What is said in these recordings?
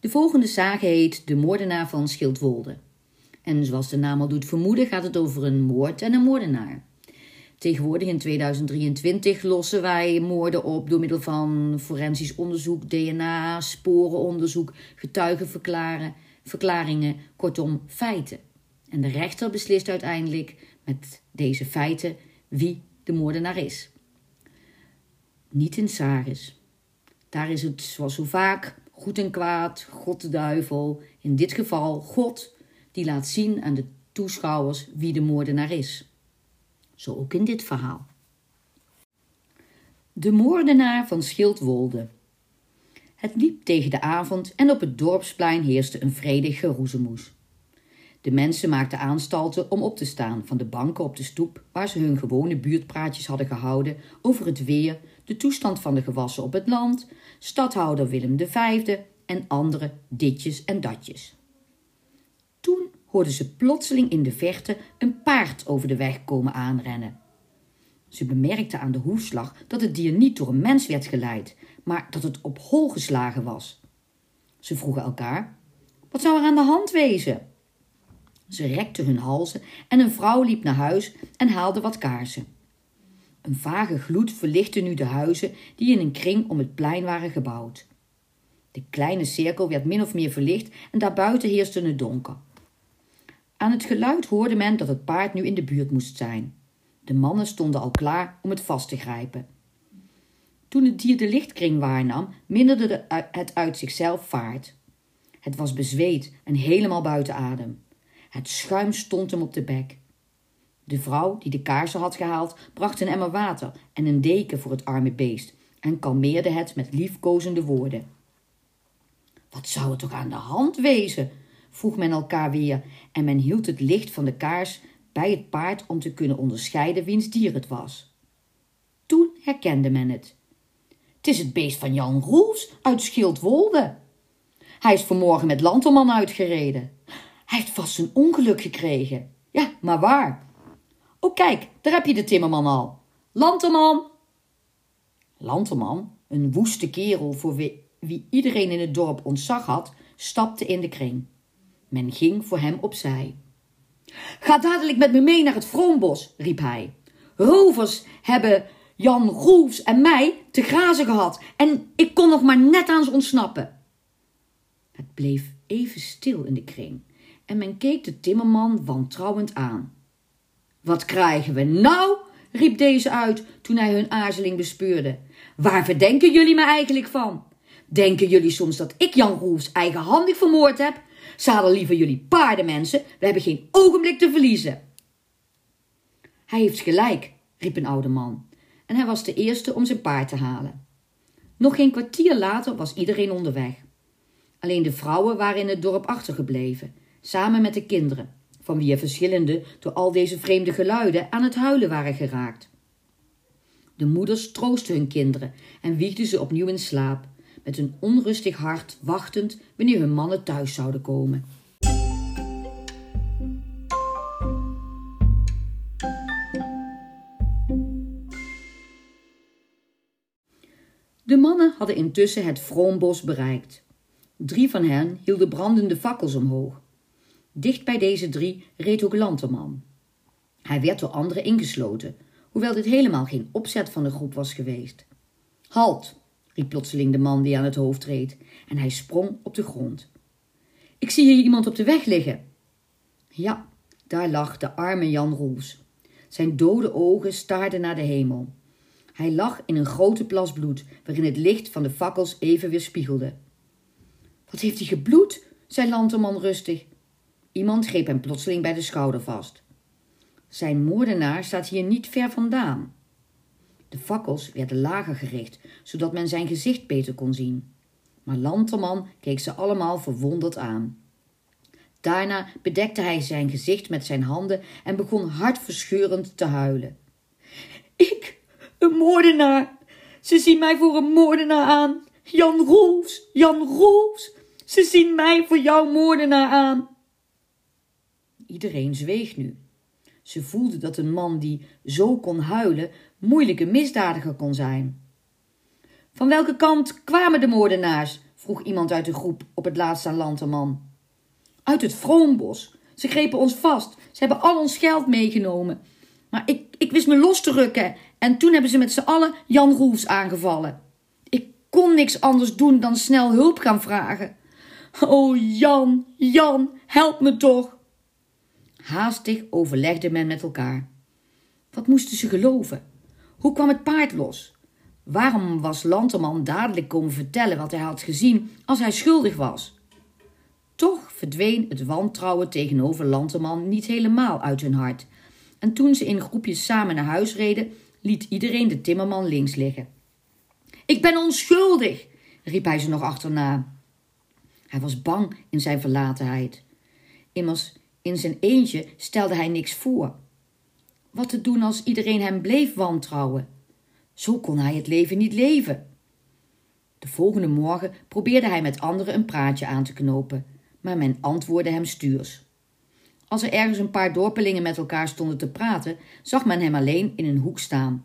De volgende sage heet De moordenaar van Schildwolde. En zoals de naam al doet vermoeden, gaat het over een moord en een moordenaar. Tegenwoordig in 2023 lossen wij moorden op door middel van forensisch onderzoek, DNA, sporenonderzoek, getuigenverklaringen, kortom feiten. En de rechter beslist uiteindelijk met deze feiten wie de moordenaar is. Niet in Saris. Daar is het, zoals zo vaak, goed en kwaad, God de duivel, in dit geval God, die laat zien aan de toeschouwers wie de moordenaar is. Zo ook in dit verhaal. De moordenaar van Schildwolde. Het liep tegen de avond en op het dorpsplein heerste een vredig geroezemoes. De mensen maakten aanstalten om op te staan van de banken op de stoep waar ze hun gewone buurtpraatjes hadden gehouden over het weer, de toestand van de gewassen op het land, stadhouder Willem V en andere ditjes en datjes. Toen hoorden ze plotseling in de verte een paard over de weg komen aanrennen. Ze bemerkten aan de hoefslag dat het dier niet door een mens werd geleid, maar dat het op hol geslagen was. Ze vroegen elkaar: Wat zou er aan de hand wezen? Ze rekten hun halzen en een vrouw liep naar huis en haalde wat kaarsen. Een vage gloed verlichtte nu de huizen die in een kring om het plein waren gebouwd. De kleine cirkel werd min of meer verlicht en daarbuiten heerste het donker. Aan het geluid hoorde men dat het paard nu in de buurt moest zijn. De mannen stonden al klaar om het vast te grijpen. Toen het dier de lichtkring waarnam, minderde het uit zichzelf vaart. Het was bezweet en helemaal buiten adem. Het schuim stond hem op de bek. De vrouw die de kaarsen had gehaald, bracht een emmer water en een deken voor het arme beest en kalmeerde het met liefkozende woorden. Wat zou er toch aan de hand wezen? vroeg men elkaar weer en men hield het licht van de kaars bij het paard om te kunnen onderscheiden wiens dier het was. Toen herkende men het. Het is het beest van Jan Roels uit Schildwolde. Hij is vanmorgen met Lanterman uitgereden. Hij heeft vast een ongeluk gekregen. Ja, maar waar? Oh, kijk, daar heb je de timmerman al. Lanterman! Lanterman, een woeste kerel voor wie, wie iedereen in het dorp ontzag had, stapte in de kring. Men ging voor hem opzij. Ga dadelijk met me mee naar het Vroombos, riep hij. Rovers hebben Jan Roels en mij te grazen gehad en ik kon nog maar net aan ze ontsnappen. Het bleef even stil in de kring en men keek de timmerman wantrouwend aan. Wat krijgen we nou? riep deze uit toen hij hun aarzeling bespeurde. Waar verdenken jullie me eigenlijk van? Denken jullie soms dat ik Jan Roels eigenhandig vermoord heb? Zadel liever jullie paardenmensen, we hebben geen ogenblik te verliezen. Hij heeft gelijk, riep een oude man, en hij was de eerste om zijn paard te halen. Nog geen kwartier later was iedereen onderweg. Alleen de vrouwen waren in het dorp achtergebleven, samen met de kinderen, van wie er verschillende door al deze vreemde geluiden aan het huilen waren geraakt. De moeders troostten hun kinderen en wiegden ze opnieuw in slaap, met een onrustig hart wachtend wanneer hun mannen thuis zouden komen. De mannen hadden intussen het vroombos bereikt. Drie van hen hielden brandende fakkels omhoog. Dicht bij deze drie reed ook Lanterman. Hij werd door anderen ingesloten, hoewel dit helemaal geen opzet van de groep was geweest. Halt, riep plotseling de man die aan het hoofd reed, en hij sprong op de grond. Ik zie hier iemand op de weg liggen. Ja, daar lag de arme Jan Roels. Zijn dode ogen staarden naar de hemel. Hij lag in een grote plas bloed, waarin het licht van de fakkels even weer spiegelde. Wat heeft hij gebloed? zei Lanterman rustig. Iemand greep hem plotseling bij de schouder vast. Zijn moordenaar staat hier niet ver vandaan. De fakkels werden lager gericht, zodat men zijn gezicht beter kon zien. Maar Lanterman keek ze allemaal verwonderd aan. Daarna bedekte hij zijn gezicht met zijn handen en begon hartverscheurend te huilen. Ik, een moordenaar. Ze zien mij voor een moordenaar aan. Jan Roos, Jan Roos. Ze zien mij voor jouw moordenaar aan. Iedereen zweeg nu. Ze voelde dat een man die zo kon huilen moeilijk een misdadiger kon zijn. Van welke kant kwamen de moordenaars? vroeg iemand uit de groep op het laatst aan Lanterman. Uit het vroombos. Ze grepen ons vast. Ze hebben al ons geld meegenomen. Maar ik, ik wist me los te rukken en toen hebben ze met z'n allen Jan Roels aangevallen. Ik kon niks anders doen dan snel hulp gaan vragen. Oh Jan, Jan, help me toch! Haastig overlegde men met elkaar. Wat moesten ze geloven? Hoe kwam het paard los? Waarom was Lanterman dadelijk komen vertellen wat hij had gezien als hij schuldig was? Toch verdween het wantrouwen tegenover Lanterman niet helemaal uit hun hart. En toen ze in groepjes samen naar huis reden, liet iedereen de timmerman links liggen. Ik ben onschuldig, riep hij ze nog achterna. Hij was bang in zijn verlatenheid. Immers, in zijn eentje stelde hij niks voor. Wat te doen als iedereen hem bleef wantrouwen? Zo kon hij het leven niet leven. De volgende morgen probeerde hij met anderen een praatje aan te knopen, maar men antwoordde hem stuurs. Als er ergens een paar dorpelingen met elkaar stonden te praten, zag men hem alleen in een hoek staan.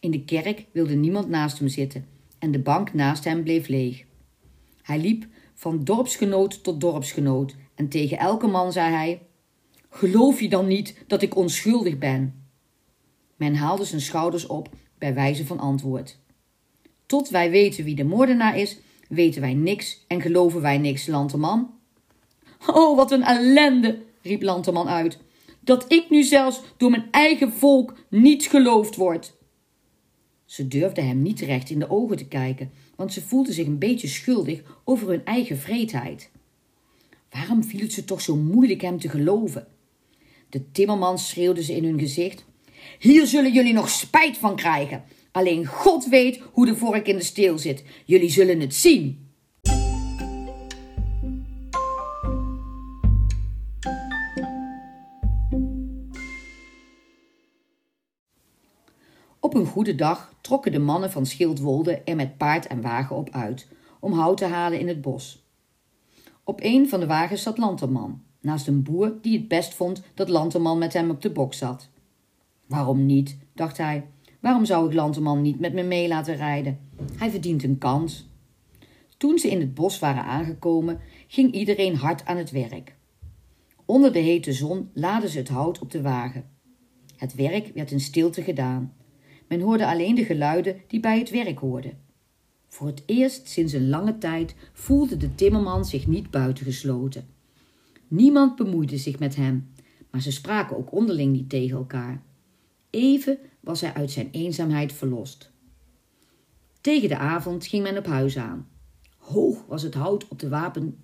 In de kerk wilde niemand naast hem zitten en de bank naast hem bleef leeg. Hij liep van dorpsgenoot tot dorpsgenoot en tegen elke man zei hij: Geloof je dan niet dat ik onschuldig ben? Men haalde zijn schouders op bij wijze van antwoord. Tot wij weten wie de moordenaar is, weten wij niks en geloven wij niks, Lanterman. Oh, wat een ellende, riep Lanterman uit, dat ik nu zelfs door mijn eigen volk niet geloofd word. Ze durfde hem niet recht in de ogen te kijken, want ze voelde zich een beetje schuldig over hun eigen vreedheid. Waarom viel het ze toch zo moeilijk hem te geloven? De timmerman schreeuwde ze in hun gezicht. Hier zullen jullie nog spijt van krijgen. Alleen God weet hoe de vork in de steel zit. Jullie zullen het zien. Op een goede dag trokken de mannen van Schildwolde er met paard en wagen op uit om hout te halen in het bos. Op een van de wagens zat Lanterman, naast een boer die het best vond dat Lanterman met hem op de bok zat. Waarom niet, dacht hij. Waarom zou ik Lanterman niet met me mee laten rijden? Hij verdient een kans. Toen ze in het bos waren aangekomen, ging iedereen hard aan het werk. Onder de hete zon laden ze het hout op de wagen. Het werk werd in stilte gedaan. Men hoorde alleen de geluiden die bij het werk hoorden. Voor het eerst sinds een lange tijd voelde de timmerman zich niet buitengesloten. Niemand bemoeide zich met hem, maar ze spraken ook onderling niet tegen elkaar. Even was hij uit zijn eenzaamheid verlost. Tegen de avond ging men op huis aan. Hoog was het hout op de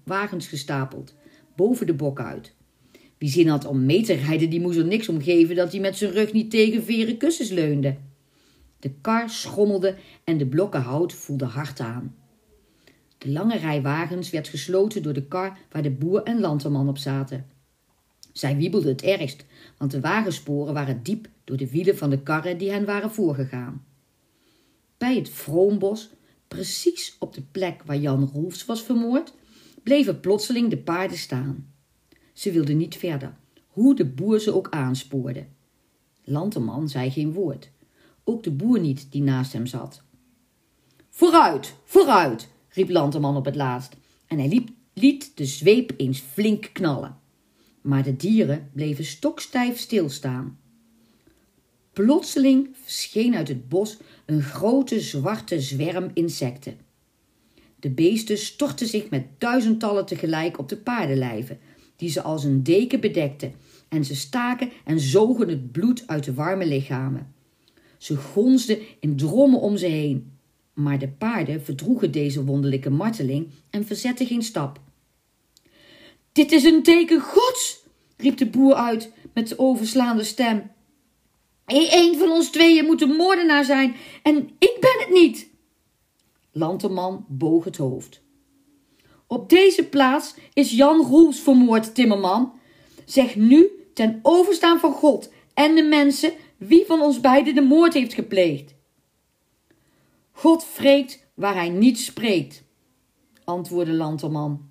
wagens gestapeld, boven de bok uit. Wie zin had om mee te rijden, die moest er niks om geven dat hij met zijn rug niet tegen veren kussens leunde. De kar schommelde en de blokken hout voelden hard aan. De lange rij wagens werd gesloten door de kar waar de boer en lanterman op zaten. Zij wiebelden het ergst, want de wagensporen waren diep door de wielen van de karren die hen waren voorgegaan. Bij het vroombos, precies op de plek waar Jan Roefs was vermoord, bleven plotseling de paarden staan. Ze wilden niet verder, hoe de boer ze ook aanspoorde. Lanterman zei geen woord ook de boer niet die naast hem zat. Vooruit, vooruit, riep Lanterman op het laatst en hij liet de zweep eens flink knallen. Maar de dieren bleven stokstijf stilstaan. Plotseling verscheen uit het bos een grote zwarte zwerm insecten. De beesten stortten zich met duizendtallen tegelijk op de paardenlijven, die ze als een deken bedekten, en ze staken en zogen het bloed uit de warme lichamen. Ze gonsden in drommen om ze heen. Maar de paarden verdroegen deze wonderlijke marteling en verzetten geen stap. Dit is een teken gods, riep de boer uit met de overslaande stem. Eén van ons tweeën moet een moordenaar zijn en ik ben het niet. Lanterman boog het hoofd. Op deze plaats is Jan Roels vermoord, timmerman. Zeg nu ten overstaan van God en de mensen wie van ons beiden de moord heeft gepleegd. God vreekt waar hij niet spreekt, antwoordde Lanterman.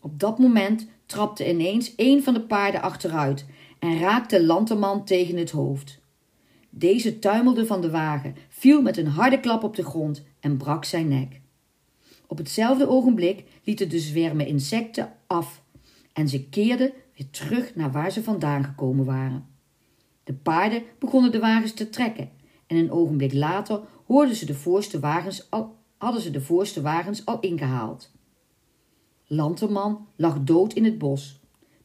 Op dat moment trapte ineens een van de paarden achteruit en raakte Lanterman tegen het hoofd. Deze tuimelde van de wagen, viel met een harde klap op de grond en brak zijn nek. Op hetzelfde ogenblik lieten de zwermen insecten af en ze keerden weer terug naar waar ze vandaan gekomen waren. De paarden begonnen de wagens te trekken en een ogenblik later hoorden ze de voorste wagens hadden ze de voorste wagens al ingehaald. Lanterman lag dood in het bos,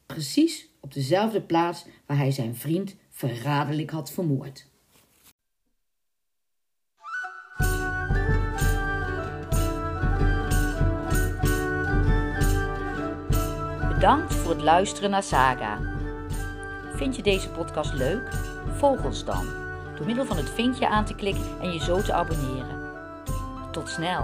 precies op dezelfde plaats waar hij zijn vriend verraderlijk had vermoord. Bedankt voor het luisteren naar Saga. Vind je deze podcast leuk? Volg ons dan door middel van het vinkje aan te klikken en je zo te abonneren. Tot snel!